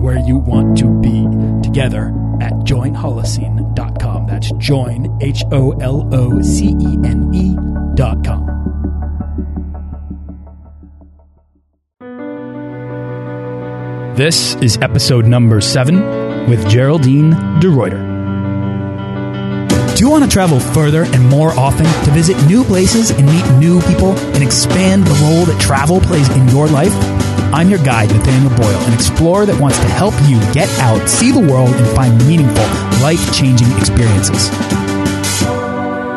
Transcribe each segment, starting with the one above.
where you want to be together at joinholocene.com. That's join, H O L O C E N E.com. This is episode number seven with Geraldine DeRuiter. Do you want to travel further and more often to visit new places and meet new people and expand the role that travel plays in your life? I'm your guide, Nathaniel Boyle, an explorer that wants to help you get out, see the world, and find meaningful, life changing experiences.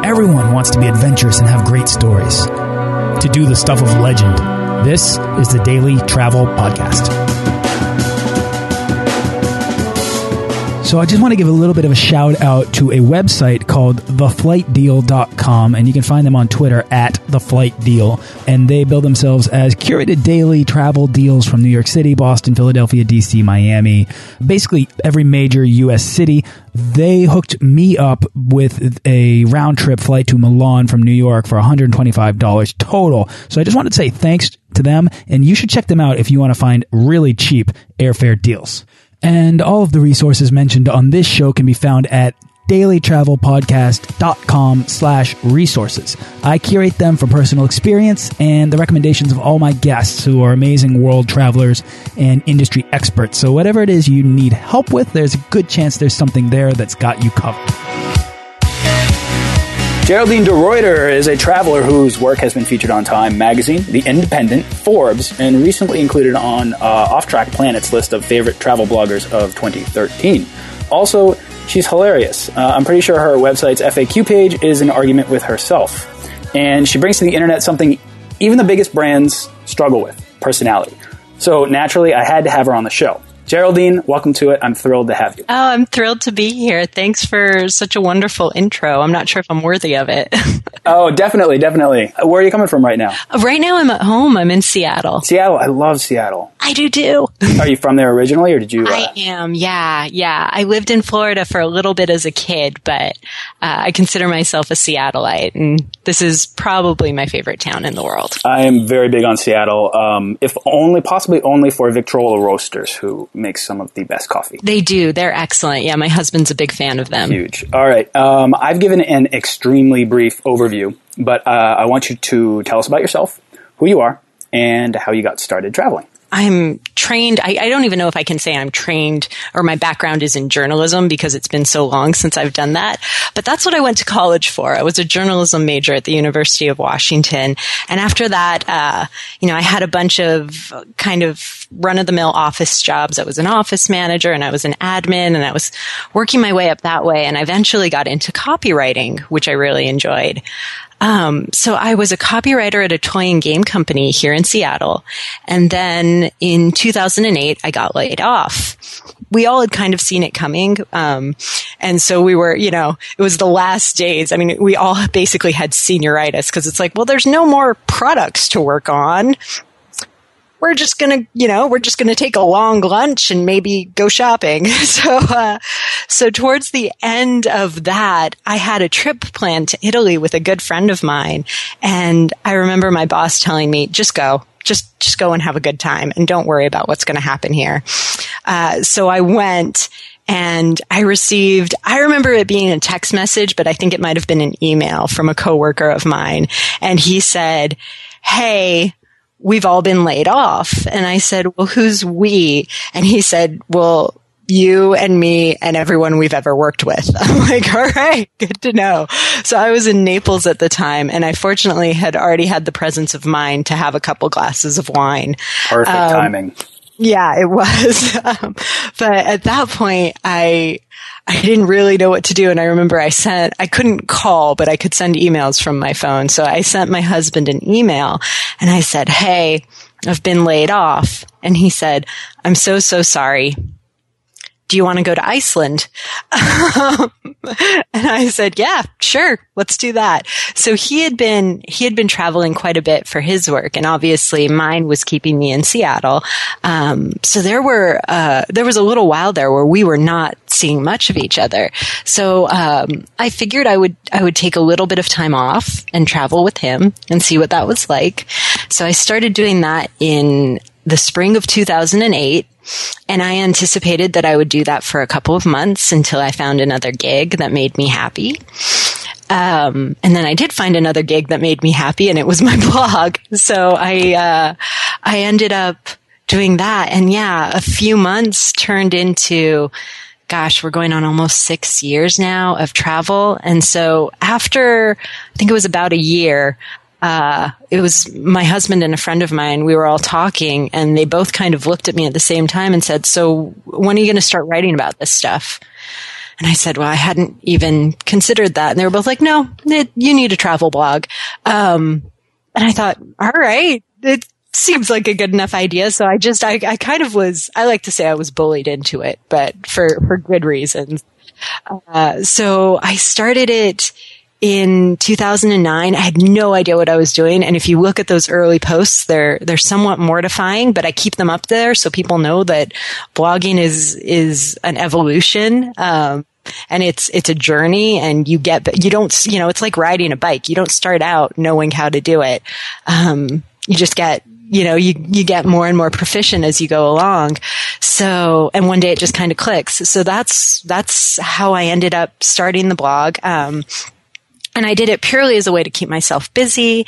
Everyone wants to be adventurous and have great stories. To do the stuff of legend, this is the Daily Travel Podcast. So I just want to give a little bit of a shout out to a website called theflightdeal.com and you can find them on Twitter at theflightdeal and they build themselves as curated daily travel deals from New York City, Boston, Philadelphia, DC, Miami, basically every major US city. They hooked me up with a round trip flight to Milan from New York for $125 total. So I just wanted to say thanks to them and you should check them out if you want to find really cheap airfare deals. And all of the resources mentioned on this show can be found at dailytravelpodcast.com slash resources. I curate them from personal experience and the recommendations of all my guests who are amazing world travelers and industry experts. So whatever it is you need help with, there's a good chance there's something there that's got you covered. Geraldine DeRuiter is a traveler whose work has been featured on Time Magazine, The Independent, Forbes, and recently included on uh, Off Track Planet's list of favorite travel bloggers of 2013. Also, she's hilarious. Uh, I'm pretty sure her website's FAQ page is an argument with herself. And she brings to the internet something even the biggest brands struggle with personality. So naturally, I had to have her on the show. Geraldine, welcome to it. I'm thrilled to have you. Oh, I'm thrilled to be here. Thanks for such a wonderful intro. I'm not sure if I'm worthy of it. oh, definitely, definitely. Where are you coming from right now? Right now, I'm at home. I'm in Seattle. Seattle. I love Seattle. I do too. are you from there originally, or did you? Uh... I am. Yeah, yeah. I lived in Florida for a little bit as a kid, but uh, I consider myself a Seattleite, and this is probably my favorite town in the world. I am very big on Seattle. Um, if only, possibly only for Victrola Roasters, who makes some of the best coffee. They do. They're excellent. Yeah, my husband's a big fan of them. Huge. All right. Um, I've given an extremely brief overview, but uh, I want you to tell us about yourself, who you are, and how you got started traveling. I'm trained. I, I, don't even know if I can say I'm trained or my background is in journalism because it's been so long since I've done that. But that's what I went to college for. I was a journalism major at the University of Washington. And after that, uh, you know, I had a bunch of kind of run of the mill office jobs. I was an office manager and I was an admin and I was working my way up that way. And I eventually got into copywriting, which I really enjoyed. Um, so I was a copywriter at a toy and game company here in Seattle. And then in 2008, I got laid off. We all had kind of seen it coming. Um, and so we were, you know, it was the last days. I mean, we all basically had senioritis because it's like, well, there's no more products to work on we're just gonna, you know, we're just gonna take a long lunch and maybe go shopping. so, uh, so towards the end of that, I had a trip planned to Italy with a good friend of mine. And I remember my boss telling me, just go, just, just go and have a good time and don't worry about what's going to happen here. Uh, so I went and I received, I remember it being a text message, but I think it might have been an email from a coworker of mine. And he said, Hey, we've all been laid off. And I said, well, who's we? And he said, well, you and me and everyone we've ever worked with. I'm like, all right, good to know. So I was in Naples at the time and I fortunately had already had the presence of mind to have a couple glasses of wine. Perfect um, timing. Yeah, it was. Um, but at that point, I, I didn't really know what to do. And I remember I sent, I couldn't call, but I could send emails from my phone. So I sent my husband an email and I said, Hey, I've been laid off. And he said, I'm so, so sorry. Do you want to go to Iceland? and I said, yeah, sure. Let's do that. So he had been, he had been traveling quite a bit for his work. And obviously mine was keeping me in Seattle. Um, so there were, uh, there was a little while there where we were not seeing much of each other. So, um, I figured I would, I would take a little bit of time off and travel with him and see what that was like. So I started doing that in the spring of 2008 and I anticipated that I would do that for a couple of months until I found another gig that made me happy. Um, and then I did find another gig that made me happy, and it was my blog. So I uh, I ended up doing that, and yeah, a few months turned into gosh, we're going on almost six years now of travel. And so after, I think it was about a year, uh, it was my husband and a friend of mine. We were all talking, and they both kind of looked at me at the same time and said, "So when are you going to start writing about this stuff?" And I said, "Well, I hadn't even considered that." And they were both like, "No, it, you need a travel blog." Um, and I thought, "All right, it seems like a good enough idea." So I just, I, I kind of was. I like to say I was bullied into it, but for for good reasons. Uh, so I started it in 2009. I had no idea what I was doing. And if you look at those early posts, they're, they're somewhat mortifying, but I keep them up there so people know that blogging is, is an evolution. Um, and it's it's a journey and you get you don't you know it's like riding a bike you don't start out knowing how to do it um, you just get you know you you get more and more proficient as you go along so and one day it just kind of clicks so that's that's how i ended up starting the blog um, and I did it purely as a way to keep myself busy.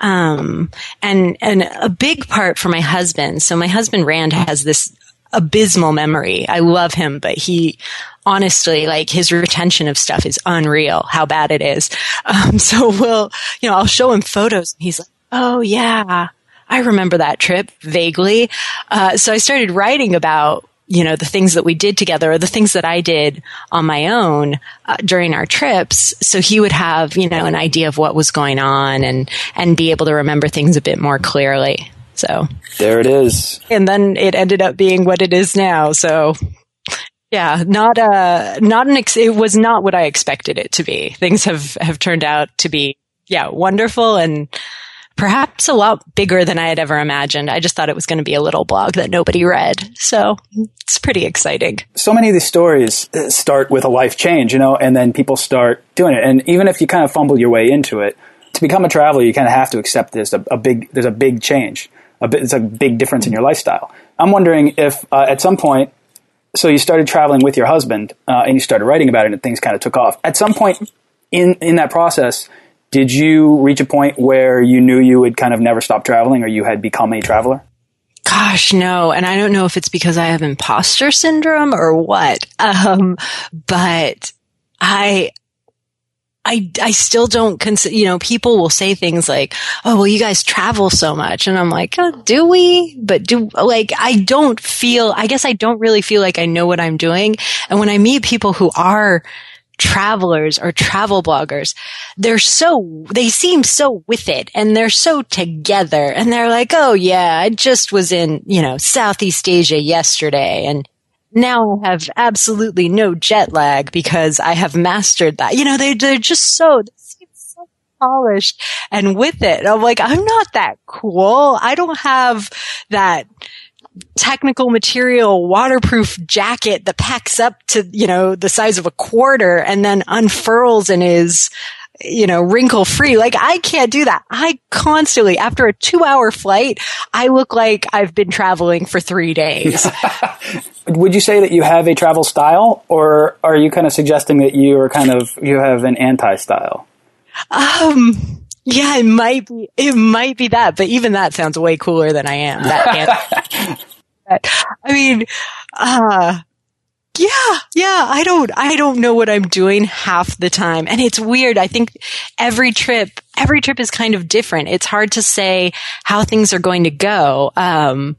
Um, and, and a big part for my husband. So my husband Rand has this abysmal memory. I love him, but he honestly, like his retention of stuff is unreal, how bad it is. Um, so we'll, you know, I'll show him photos and he's like, Oh yeah, I remember that trip vaguely. Uh, so I started writing about you know, the things that we did together or the things that I did on my own uh, during our trips. So he would have, you know, an idea of what was going on and, and be able to remember things a bit more clearly. So there it is. And then it ended up being what it is now. So yeah, not a, not an, ex- it was not what I expected it to be. Things have, have turned out to be, yeah, wonderful and, perhaps a lot bigger than I had ever imagined. I just thought it was going to be a little blog that nobody read. So it's pretty exciting. So many of these stories uh, start with a life change, you know, and then people start doing it. And even if you kind of fumble your way into it, to become a traveler, you kind of have to accept there's a, a big, there's a big change. A bit, it's a big difference in your lifestyle. I'm wondering if uh, at some point, so you started traveling with your husband uh, and you started writing about it and things kind of took off. At some point in, in that process, did you reach a point where you knew you would kind of never stop traveling or you had become a traveler? Gosh, no. And I don't know if it's because I have imposter syndrome or what. Um, but I, I, I still don't consider, you know, people will say things like, oh, well, you guys travel so much. And I'm like, oh, do we? But do, like, I don't feel, I guess I don't really feel like I know what I'm doing. And when I meet people who are travelers or travel bloggers, they're so, they seem so with it and they're so together and they're like, oh yeah, I just was in, you know, Southeast Asia yesterday and now I have absolutely no jet lag because I have mastered that. You know, they, they're just so, so polished and with it. I'm like, I'm not that cool. I don't have that, technical material waterproof jacket that packs up to, you know, the size of a quarter and then unfurls and is, you know, wrinkle free. Like I can't do that. I constantly, after a two hour flight, I look like I've been traveling for three days. Would you say that you have a travel style or are you kind of suggesting that you are kind of, you have an anti style? Um, yeah, it might be. It might be that, but even that sounds way cooler than I am. That I mean, uh, yeah, yeah, I don't, I don't know what I'm doing half the time. And it's weird. I think every trip, every trip is kind of different. It's hard to say how things are going to go. Um,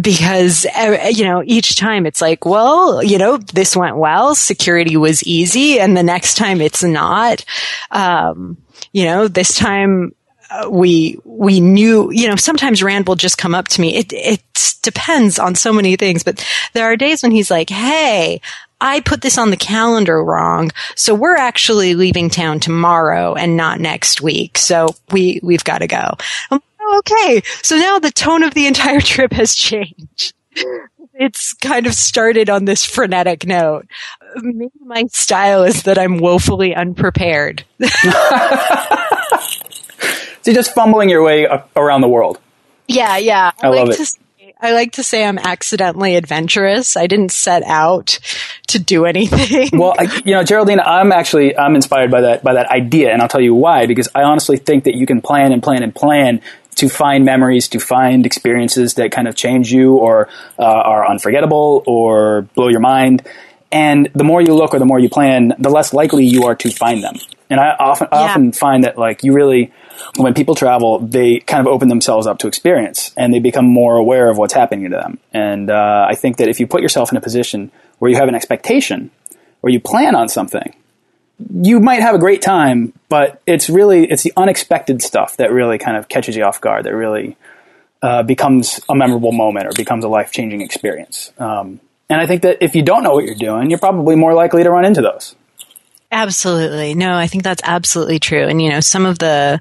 because uh, you know each time it's like well you know this went well security was easy and the next time it's not um, you know, this time uh, we we knew you know sometimes rand will just come up to me it it depends on so many things but there are days when he's like hey I put this on the calendar wrong. So we're actually leaving town tomorrow and not next week. So we, we've got to go. I'm, okay. So now the tone of the entire trip has changed. It's kind of started on this frenetic note. Maybe my style is that I'm woefully unprepared. So you're just fumbling your way around the world. Yeah, yeah. I, I love it. I like to say I'm accidentally adventurous. I didn't set out to do anything. well, I, you know, Geraldine, I'm actually I'm inspired by that by that idea, and I'll tell you why. Because I honestly think that you can plan and plan and plan to find memories, to find experiences that kind of change you or uh, are unforgettable or blow your mind. And the more you look or the more you plan, the less likely you are to find them. And I often yeah. often find that like you really when people travel, they kind of open themselves up to experience and they become more aware of what's happening to them. And uh, I think that if you put yourself in a position where you have an expectation or you plan on something, you might have a great time, but it's really it's the unexpected stuff that really kind of catches you off guard. That really uh, becomes a memorable moment or becomes a life changing experience. Um, and I think that if you don't know what you're doing, you're probably more likely to run into those. Absolutely. No, I think that's absolutely true. And, you know, some of the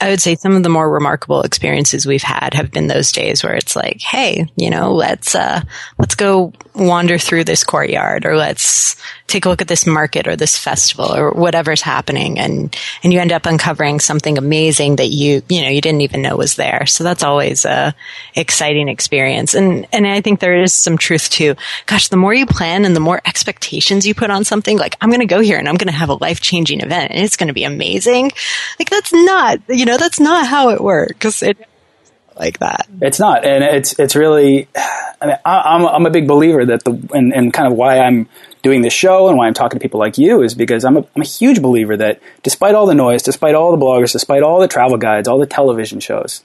I would say some of the more remarkable experiences we've had have been those days where it's like, hey, you know, let's uh, let's go wander through this courtyard, or let's take a look at this market or this festival or whatever's happening, and and you end up uncovering something amazing that you you know you didn't even know was there. So that's always a exciting experience, and and I think there is some truth to, gosh, the more you plan and the more expectations you put on something, like I'm going to go here and I'm going to have a life changing event and it's going to be amazing. Like that's not you know know, that's not how it works. It like that. It's not, and it's it's really. I mean, I, am I'm a big believer that the and, and kind of why I'm doing this show and why I'm talking to people like you is because I'm a, I'm a huge believer that despite all the noise, despite all the bloggers, despite all the travel guides, all the television shows,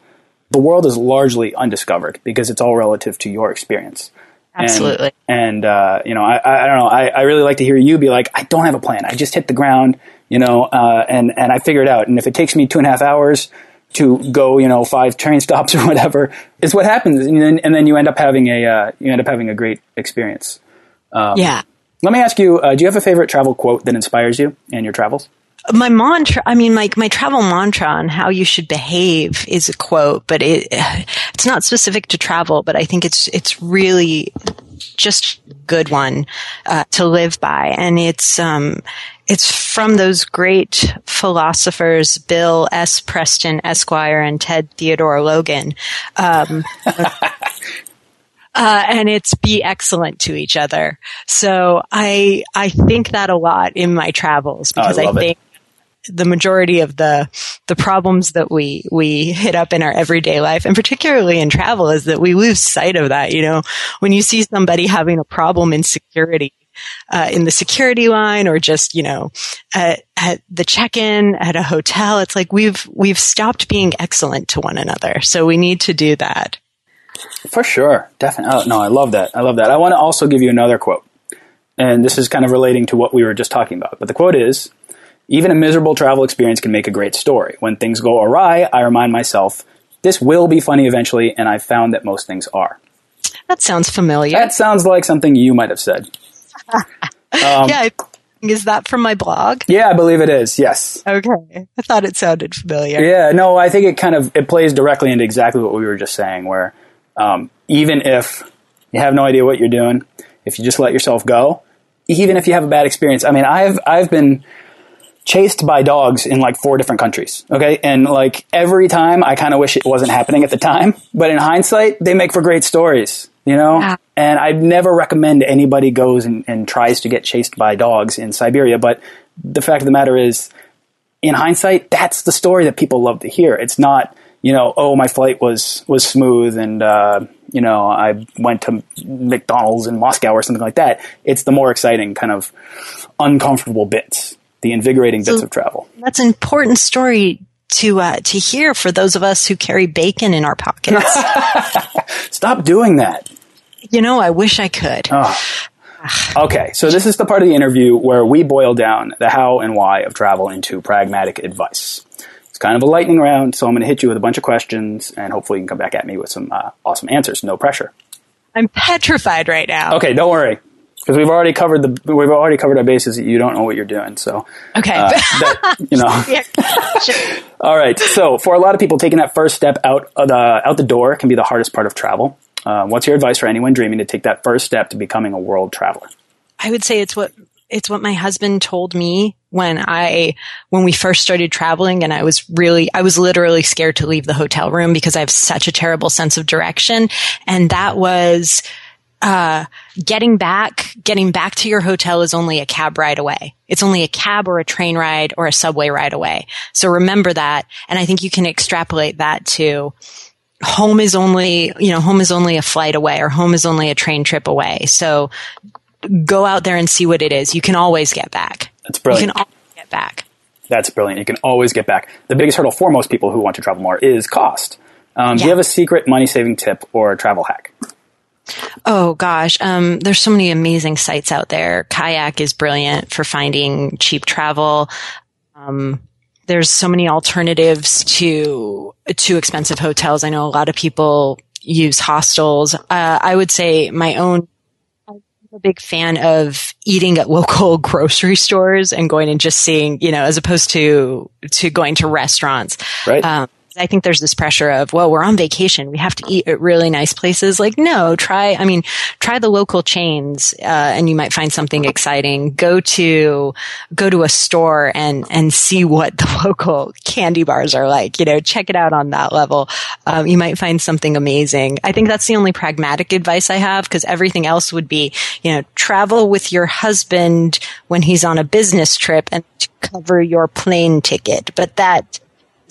the world is largely undiscovered because it's all relative to your experience. Absolutely. And, and uh, you know, I, I, don't know. I, I really like to hear you be like, I don't have a plan. I just hit the ground you know, uh, and and I figure it out. And if it takes me two and a half hours to go, you know, five train stops or whatever, is what happens, and then, and then you end up having a uh, you end up having a great experience. Um, yeah. Let me ask you: uh, Do you have a favorite travel quote that inspires you in your travels? my mantra i mean like my travel mantra on how you should behave is a quote but it it's not specific to travel but i think it's it's really just a good one uh, to live by and it's um it's from those great philosophers, Bill S. Preston Esquire and Ted Theodore Logan. Um, Uh, and it's be excellent to each other. So I I think that a lot in my travels because oh, I, I, think it. the majority of the the problems that we we hit up in our everyday life, and particularly in travel, is that we lose sight of that. You know, when you see somebody having a problem in security, uh, in the security line or just you know at, at the check-in at a hotel. It's like we've we've stopped being excellent to one another, so we need to do that. For sure, definitely. Oh, no, I love that. I love that. I want to also give you another quote, and this is kind of relating to what we were just talking about. But the quote is. Even a miserable travel experience can make a great story. When things go awry, I remind myself, this will be funny eventually, and I've found that most things are. That sounds familiar. That sounds like something you might have said. Um, yeah. Is that from my blog? Yeah, I believe it is. Yes. Okay. I thought it sounded familiar. Yeah. No, I think it kind of it plays directly into exactly what we were just saying. Where um, even if you have no idea what you're doing, if you just let yourself go, even if you have a bad experience. I mean, I've I've been chased by dogs in like four different countries. Okay. And like every time I kind of wish it wasn't happening at the time, but in hindsight, they make for great stories you know? Yeah. And I'd never recommend anybody goes and, and tries to get chased by dogs in Siberia. But the fact of the matter is, in hindsight, that's the story that people love to hear. It's not, you know, oh, my flight was was smooth and uh, you know I went to McDonald's in Moscow or something like that. It's the more exciting kind of uncomfortable bits, the invigorating so bits of travel. That's an important story to uh, to hear for those of us who carry bacon in our pockets. Stop doing that. You know, I wish I could. Oh. Okay, so this is the part of the interview where we boil down the how and why of travel into pragmatic advice. It's kind of a lightning round, so I'm going to hit you with a bunch of questions, and hopefully you can come back at me with some uh, awesome answers. No pressure. I'm petrified right now. Okay, don't worry, because we've already covered the we've already covered our bases. You don't know what you're doing, so Okay. uh, that, you know. All right. So for a lot of people, taking that first step out of the out the door can be the hardest part of travel. Uh, what's your advice for anyone dreaming to take that first step to becoming a world traveler? I would say it's what it's what my husband told me when I when we first started traveling and I was really I was literally scared to leave the hotel room because I have such a terrible sense of direction and that was uh, getting back, getting back to your hotel is only a cab ride away. It's only a cab or a train ride or a subway ride away. So remember that. And I think you can extrapolate that to home is only, you know, home is only a flight away or home is only a train trip away. So go out there and see what it is. You can always get back. That's brilliant. You can always get back. That's brilliant. You can always get back. The biggest hurdle for most people who want to travel more is cost. Um, Do you have a secret money saving tip or travel hack? Oh gosh, um, there's so many amazing sites out there. Kayak is brilliant for finding cheap travel. Um, there's so many alternatives to to expensive hotels. I know a lot of people use hostels. Uh, I would say my own. I'm a big fan of eating at local grocery stores and going and just seeing, you know, as opposed to to going to restaurants. Right. Um, I think there's this pressure of, well, we're on vacation. We have to eat at really nice places. Like, no, try, I mean, try the local chains, uh, and you might find something exciting. Go to, go to a store and, and see what the local candy bars are like. You know, check it out on that level. Um, you might find something amazing. I think that's the only pragmatic advice I have because everything else would be, you know, travel with your husband when he's on a business trip and cover your plane ticket. But that,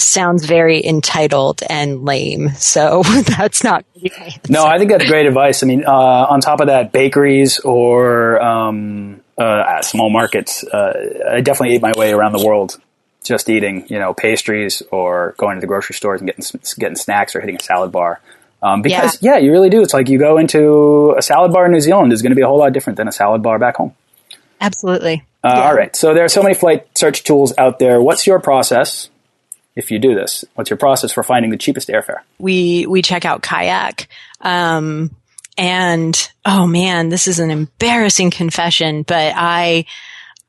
sounds very entitled and lame. So that's not really my answer. No, I think that's great advice. I mean, uh, on top of that, bakeries or um, uh, small markets, uh, I definitely ate my way around the world just eating, you know, pastries or going to the grocery stores and getting getting snacks or hitting a salad bar. Um, because yeah. you really do. It's like you go into a salad bar in New Zealand is going to be a whole lot different than a salad bar back home. Absolutely. Uh, Yeah. All right. So there are so many flight search tools out there. What's your process if you do this? What's your process for finding the cheapest airfare? We we check out kayak. Um and oh man, this is an embarrassing confession, but I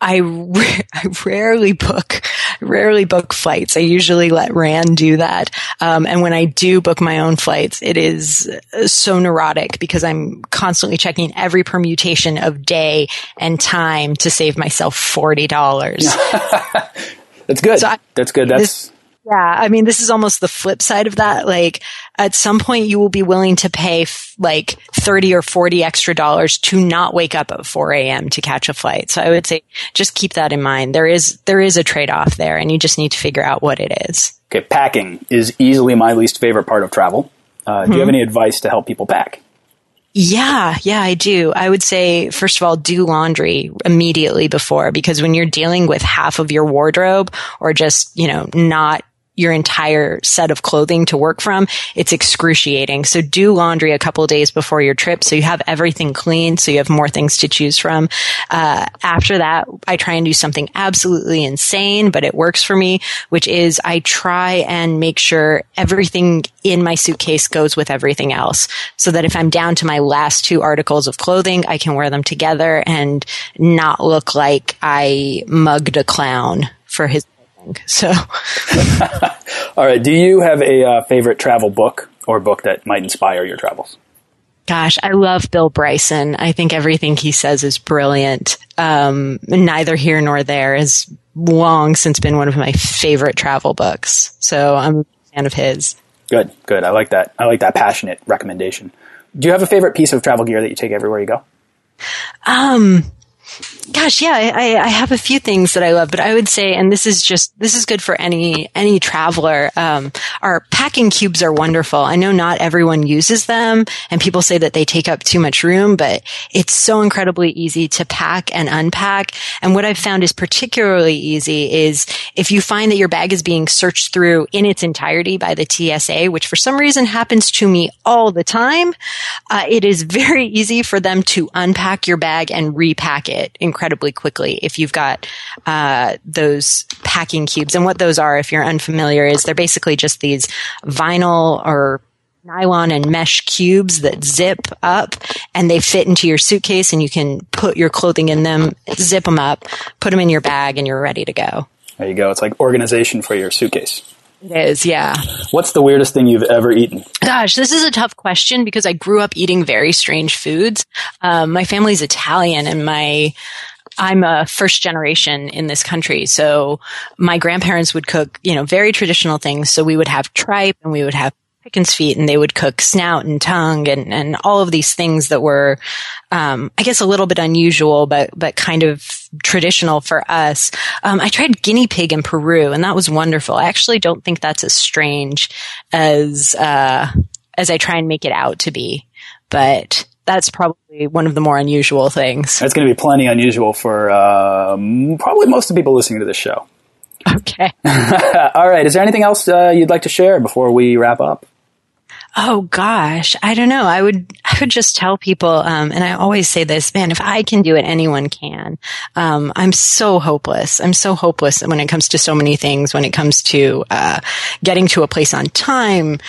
I, ra- I rarely book, rarely book flights. I usually let Rand do that. Um, and when I do book my own flights, it is so neurotic because I'm constantly checking every permutation of day and time to save myself $40. That's good. So I- That's good. That's this- Yeah, I mean, this is almost the flip side of that. Like, at some point, you will be willing to pay f- like 30 or 40 extra dollars to not wake up at 4 a.m. to catch a flight. So I would say just keep that in mind. There is, there is a trade off there and you just need to figure out what it is. okay. Packing is easily my least favorite part of travel. Uh, Do you have any advice to help people pack? Yeah, yeah, I do. I would say, first of all, do laundry immediately before because when you're dealing with half of your wardrobe or just, you know, not your entire set of clothing to work from, it's excruciating. So do laundry a couple days before your trip so you have everything clean, so you have more things to choose from. Uh, after that, I try and do something absolutely insane, but it works for me, which is I try and make sure everything in my suitcase goes with everything else so that if I'm down to my last two articles of clothing, I can wear them together and not look like I mugged a clown for his So All right. Do you have a uh, favorite travel book or book that might inspire your travels? Gosh, I love Bill Bryson. I think everything he says is brilliant. Um, neither here nor there has long since been one of my favorite travel books. So I'm a fan of his. Good. Good. I like that. I like that passionate recommendation. Do you have a favorite piece of travel gear that you take everywhere you go? Um, gosh, yeah, I, I have a few things that I love, but I would say, and this is just, this is good for any, any traveler. Um, our packing cubes are wonderful. I know not everyone uses them and people say that they take up too much room, but it's so incredibly easy to pack and unpack. And what I've found is particularly easy is if you find that your bag is being searched through in its entirety by the TSA, which for some reason happens to me all the time, uh, it is very easy for them to unpack your bag and repack it it incredibly quickly if you've got uh, those packing cubes. And what those are, if you're unfamiliar, is they're basically just these vinyl or nylon and mesh cubes that zip up and they fit into your suitcase and you can put your clothing in them, zip them up, put them in your bag and you're ready to go. There you go. It's like organization for your suitcase. It is, yeah. What's the weirdest thing you've ever eaten? Gosh, this is a tough question because I grew up eating very strange foods. Um, my family's Italian and my I'm a first generation in this country. So my grandparents would cook, you know, very traditional things. So we would have tripe and we would have chicken's feet and they would cook snout and tongue and, and all of these things that were, um, I guess a little bit unusual, but, but kind of traditional for us. Um, I tried guinea pig in Peru and that was wonderful. I actually don't think that's as strange as, uh, as I try and make it out to be, but that's probably one of the more unusual things. That's going to be plenty unusual for, um, probably most of the people listening to this show. Okay. All right. Is there anything else uh, you'd like to share before we wrap up? Oh gosh, I don't know. I would, I would just tell people, um, and I always say this, man, if I can do it, anyone can. Um, I'm so hopeless. I'm so hopeless when it comes to so many things, when it comes to, uh, getting to a place on time,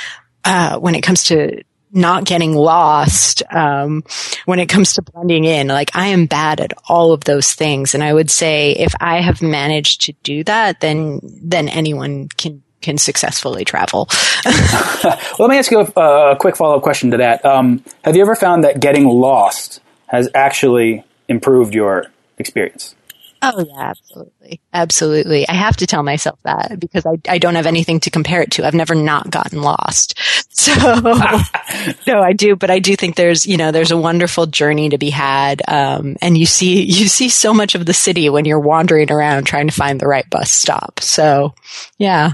uh, when it comes to not getting lost, um, when it comes to blending in. Like I am bad at all of those things. And I would say if I have managed to do that, then, then anyone can can successfully travel. well, let me ask you a, a quick follow up question to that. Um, have you ever found that getting lost has actually improved your experience? Oh yeah, absolutely. Absolutely. I have to tell myself that because I, I don't have anything to compare it to. I've never not gotten lost. So no, I do, but I do think there's, you know, there's a wonderful journey to be had. Um, and you see, you see so much of the city when you're wandering around trying to find the right bus stop. So yeah.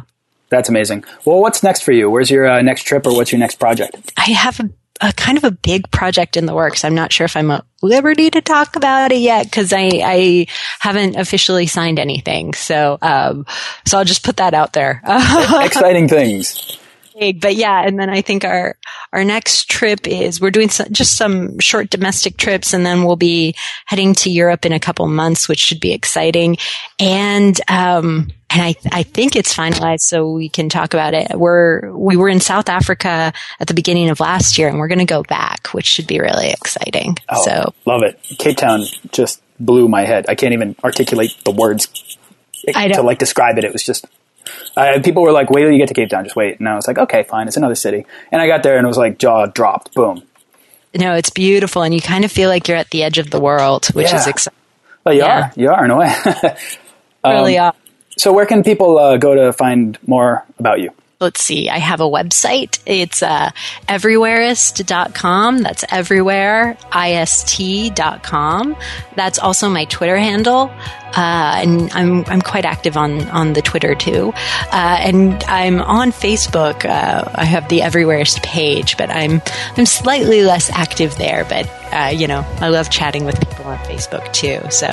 That's amazing. Well, what's next for you? Where's your uh, next trip or what's your next project? I have a, a, kind of a big project in the works. I'm not sure if I'm at liberty to talk about it yet because I, I haven't officially signed anything. So, um, so I'll just put that out there. Exciting things. But yeah, and then I think our our next trip is we're doing some, just some short domestic trips, and then we'll be heading to Europe in a couple months, which should be exciting. And um, and I I think it's finalized, so we can talk about it. We're we were in South Africa at the beginning of last year, and we're going to go back, which should be really exciting. Oh, so love it. Cape Town just blew my head. I can't even articulate the words to like describe it. It was just uh, people were like, wait till you get to Cape Town, just wait. And I was like, okay, fine, it's another city. And I got there and it was like jaw dropped, boom. No, it's beautiful, and you kind of feel like you're at the edge of the world, which yeah. is exciting. Well, you yeah. are, you are in a way. um, really are. So, where can people uh, go to find more about you? let's see, I have a website. It's uh, everywhereist.com. That's everywhere, ist.com. That's also my Twitter handle. Uh, and I'm I'm quite active on on the Twitter too, uh, and I'm on Facebook. Uh, I have the Everywhereist page, but I'm I'm slightly less active there. But uh, you know, I love chatting with people on Facebook too. So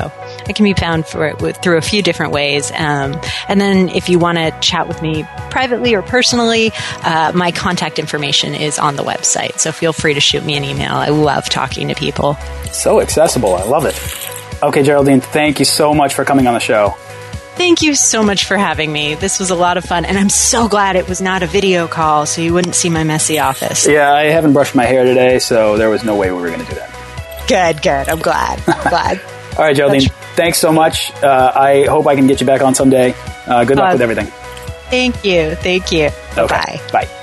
I can be found for through a few different ways. Um, and then if you want to chat with me privately or personally, uh, my contact information is on the website. So feel free to shoot me an email. I love talking to people. So accessible. I love it. Okay, Geraldine, thank you so much for coming on the show. Thank you so much for having me. This was a lot of fun, and I'm so glad it was not a video call so you wouldn't see my messy office. Yeah, I haven't brushed my hair today, so there was no way we were going to do that. Good, good. I'm glad. I'm glad. All right, Geraldine, thanks so much. Uh, I hope I can get you back on someday. Uh, good luck uh, with everything. Thank you. Thank you. Okay. Bye. Bye.